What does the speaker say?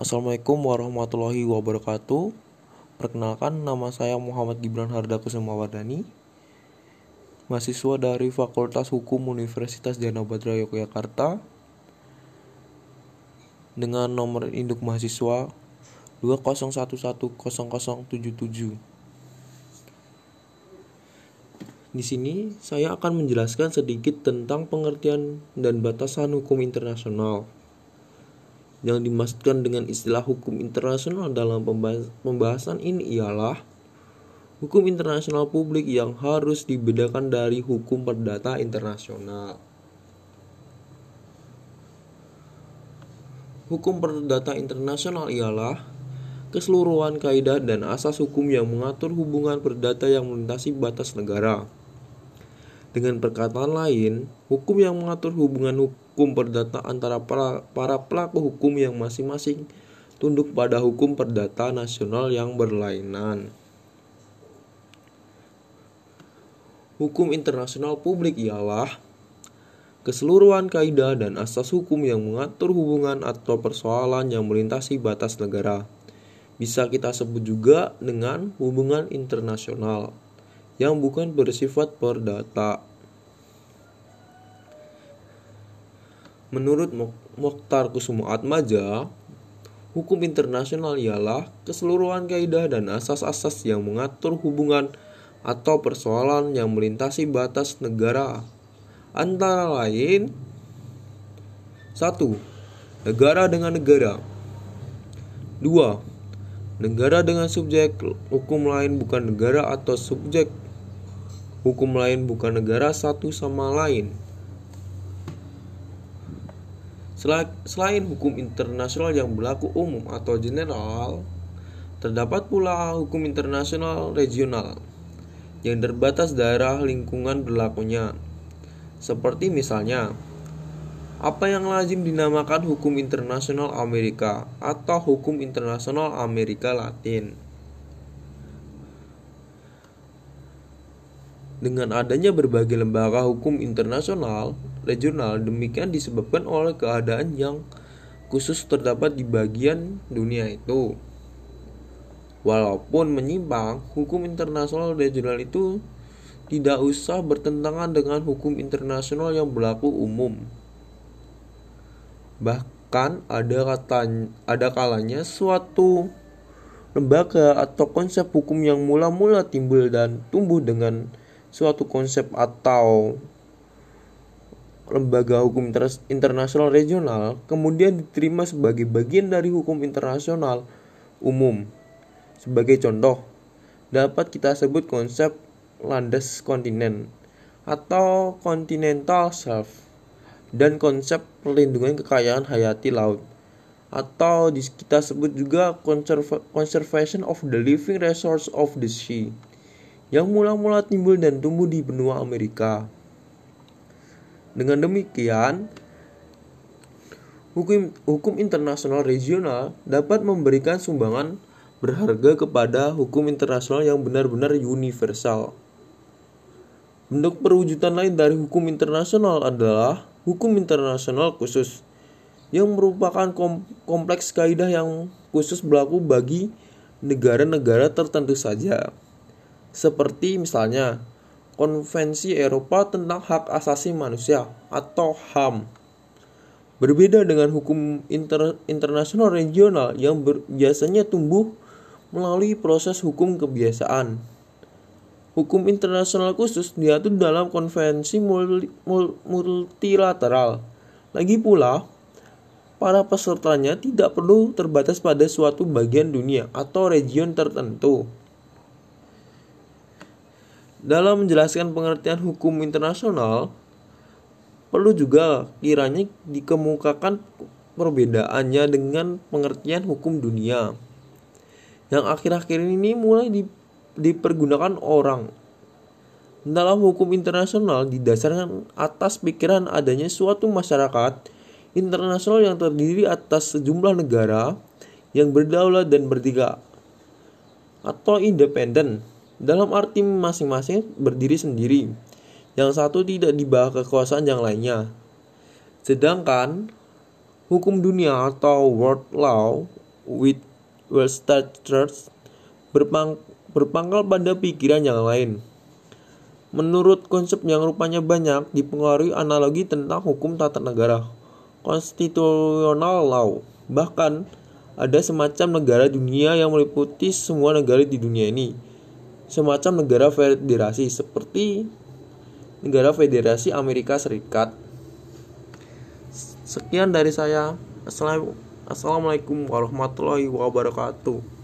Assalamualaikum warahmatullahi wabarakatuh. Perkenalkan nama saya Muhammad Gibran Harda Kusumawardani, mahasiswa dari Fakultas Hukum Universitas Djana Badra Yogyakarta dengan nomor induk mahasiswa 201100077. Di sini saya akan menjelaskan sedikit tentang pengertian dan batasan hukum internasional. Yang dimaksudkan dengan istilah hukum internasional dalam pembahasan ini ialah hukum internasional publik yang harus dibedakan dari hukum perdata internasional. Hukum perdata internasional ialah keseluruhan kaidah dan asas hukum yang mengatur hubungan perdata yang melintasi batas negara. Dengan perkataan lain, hukum yang mengatur hubungan hukum perdata antara para, para pelaku hukum yang masing-masing tunduk pada hukum perdata nasional yang berlainan. Hukum internasional publik ialah keseluruhan kaidah dan asas hukum yang mengatur hubungan atau persoalan yang melintasi batas negara. Bisa kita sebut juga dengan hubungan internasional yang bukan bersifat perdata. Menurut Mokhtar Kusuma Atmaja, hukum internasional ialah keseluruhan kaidah dan asas-asas yang mengatur hubungan atau persoalan yang melintasi batas negara. Antara lain satu negara dengan negara. Dua negara dengan subjek hukum lain bukan negara atau subjek hukum lain bukan negara satu sama lain Selain hukum internasional yang berlaku umum atau general, terdapat pula hukum internasional regional yang terbatas daerah lingkungan berlakunya. Seperti misalnya, apa yang lazim dinamakan hukum internasional Amerika atau hukum internasional Amerika Latin. Dengan adanya berbagai lembaga hukum internasional regional demikian disebabkan oleh keadaan yang khusus terdapat di bagian dunia itu. Walaupun menyimpang, hukum internasional regional itu tidak usah bertentangan dengan hukum internasional yang berlaku umum. Bahkan ada kata ada kalanya suatu lembaga atau konsep hukum yang mula-mula timbul dan tumbuh dengan suatu konsep atau lembaga hukum internasional regional kemudian diterima sebagai bagian dari hukum internasional umum. Sebagai contoh, dapat kita sebut konsep landas kontinen atau continental shelf dan konsep perlindungan kekayaan hayati laut atau kita sebut juga conservation of the living resource of the sea yang mula-mula timbul dan tumbuh di benua Amerika. Dengan demikian, hukum, hukum internasional regional dapat memberikan sumbangan berharga kepada hukum internasional yang benar-benar universal. Bentuk perwujudan lain dari hukum internasional adalah hukum internasional khusus yang merupakan kompleks kaidah yang khusus berlaku bagi negara-negara tertentu saja. Seperti misalnya Konvensi Eropa tentang Hak Asasi Manusia atau HAM. Berbeda dengan hukum inter internasional regional yang biasanya tumbuh melalui proses hukum kebiasaan. Hukum internasional khusus diatur dalam konvensi multilateral. Lagi pula, para pesertanya tidak perlu terbatas pada suatu bagian dunia atau region tertentu. Dalam menjelaskan pengertian hukum internasional, perlu juga kiranya dikemukakan perbedaannya dengan pengertian hukum dunia yang akhir-akhir ini mulai dipergunakan orang. Dalam hukum internasional didasarkan atas pikiran adanya suatu masyarakat internasional yang terdiri atas sejumlah negara yang berdaulat dan bertiga atau independen dalam arti masing-masing berdiri sendiri. Yang satu tidak di bawah kekuasaan yang lainnya. Sedangkan hukum dunia atau world law with Western Church berpang, berpangkal pada pikiran yang lain. Menurut konsep yang rupanya banyak dipengaruhi analogi tentang hukum tata negara, constitutional law. Bahkan ada semacam negara dunia yang meliputi semua negara di dunia ini. Semacam negara federasi seperti negara federasi Amerika Serikat. Sekian dari saya. Assalamualaikum warahmatullahi wabarakatuh.